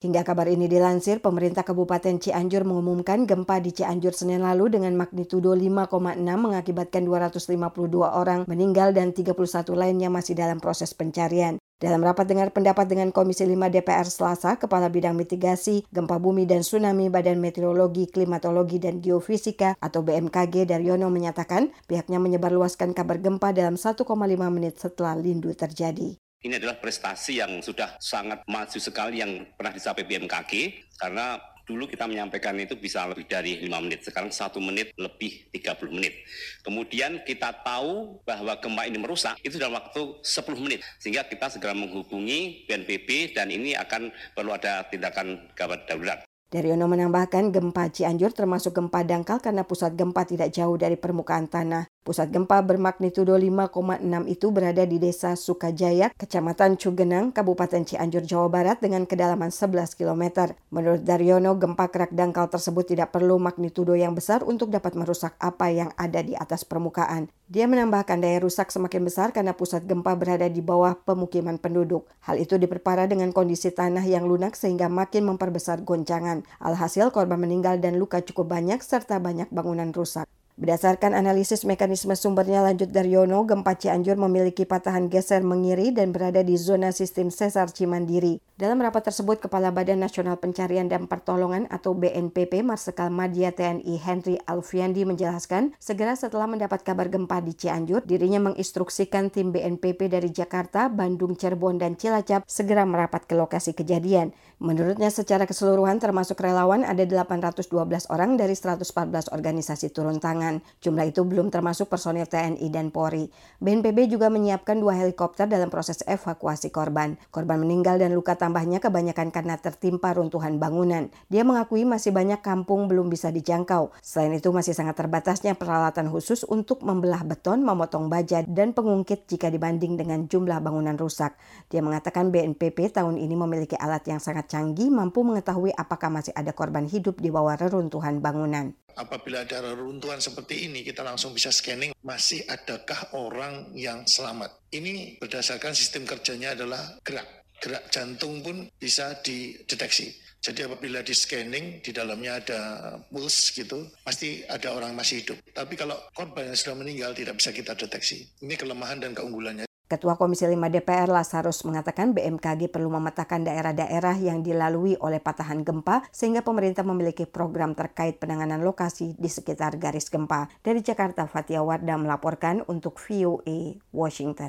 Hingga kabar ini dilansir, pemerintah Kabupaten Cianjur mengumumkan gempa di Cianjur Senin lalu dengan magnitudo 5,6 mengakibatkan 252 orang meninggal dan 31 lainnya masih dalam proses pencarian. Dalam rapat dengar pendapat dengan Komisi 5 DPR Selasa, Kepala Bidang Mitigasi, Gempa Bumi dan Tsunami Badan Meteorologi, Klimatologi dan Geofisika atau BMKG Daryono menyatakan pihaknya menyebarluaskan kabar gempa dalam 1,5 menit setelah lindu terjadi. Ini adalah prestasi yang sudah sangat maju sekali yang pernah dicapai BMKG karena dulu kita menyampaikan itu bisa lebih dari 5 menit, sekarang satu menit lebih 30 menit. Kemudian kita tahu bahwa gempa ini merusak itu dalam waktu 10 menit, sehingga kita segera menghubungi BNPB dan ini akan perlu ada tindakan gawat darurat. Daryono menambahkan gempa Cianjur termasuk gempa dangkal karena pusat gempa tidak jauh dari permukaan tanah. Pusat gempa bermagnitudo 5,6 itu berada di Desa Sukajaya, Kecamatan Cugenang, Kabupaten Cianjur, Jawa Barat dengan kedalaman 11 km. Menurut Daryono, gempa kerak dangkal tersebut tidak perlu magnitudo yang besar untuk dapat merusak apa yang ada di atas permukaan. Dia menambahkan daya rusak semakin besar karena pusat gempa berada di bawah pemukiman penduduk. Hal itu diperparah dengan kondisi tanah yang lunak sehingga makin memperbesar goncangan. Alhasil korban meninggal dan luka cukup banyak serta banyak bangunan rusak. Berdasarkan analisis mekanisme sumbernya lanjut dari Yono, gempa Cianjur memiliki patahan geser mengiri dan berada di zona sistem sesar Cimandiri. Dalam rapat tersebut, Kepala Badan Nasional Pencarian dan Pertolongan atau BNPP Marsikal Madya TNI Henry Alfiandi menjelaskan, segera setelah mendapat kabar gempa di Cianjur, dirinya menginstruksikan tim BNPP dari Jakarta, Bandung, Cirebon, dan Cilacap segera merapat ke lokasi kejadian. Menurutnya secara keseluruhan termasuk relawan ada 812 orang dari 114 organisasi turun tangan. Jumlah itu belum termasuk personil TNI dan Polri. BNPB juga menyiapkan dua helikopter dalam proses evakuasi korban. Korban meninggal dan luka tambahnya kebanyakan karena tertimpa runtuhan bangunan. Dia mengakui masih banyak kampung belum bisa dijangkau. Selain itu masih sangat terbatasnya peralatan khusus untuk membelah beton, memotong baja, dan pengungkit jika dibanding dengan jumlah bangunan rusak. Dia mengatakan BNPB tahun ini memiliki alat yang sangat canggih mampu mengetahui apakah masih ada korban hidup di bawah reruntuhan bangunan. Apabila ada reruntuhan seperti ini, kita langsung bisa scanning masih adakah orang yang selamat. Ini berdasarkan sistem kerjanya adalah gerak. Gerak jantung pun bisa dideteksi. Jadi apabila di scanning di dalamnya ada pulse gitu, pasti ada orang masih hidup. Tapi kalau korban yang sudah meninggal tidak bisa kita deteksi. Ini kelemahan dan keunggulannya. Ketua Komisi 5 DPR Lasarus mengatakan BMKG perlu memetakan daerah-daerah yang dilalui oleh patahan gempa sehingga pemerintah memiliki program terkait penanganan lokasi di sekitar garis gempa. Dari Jakarta, Fatia Wardah melaporkan untuk VOA Washington.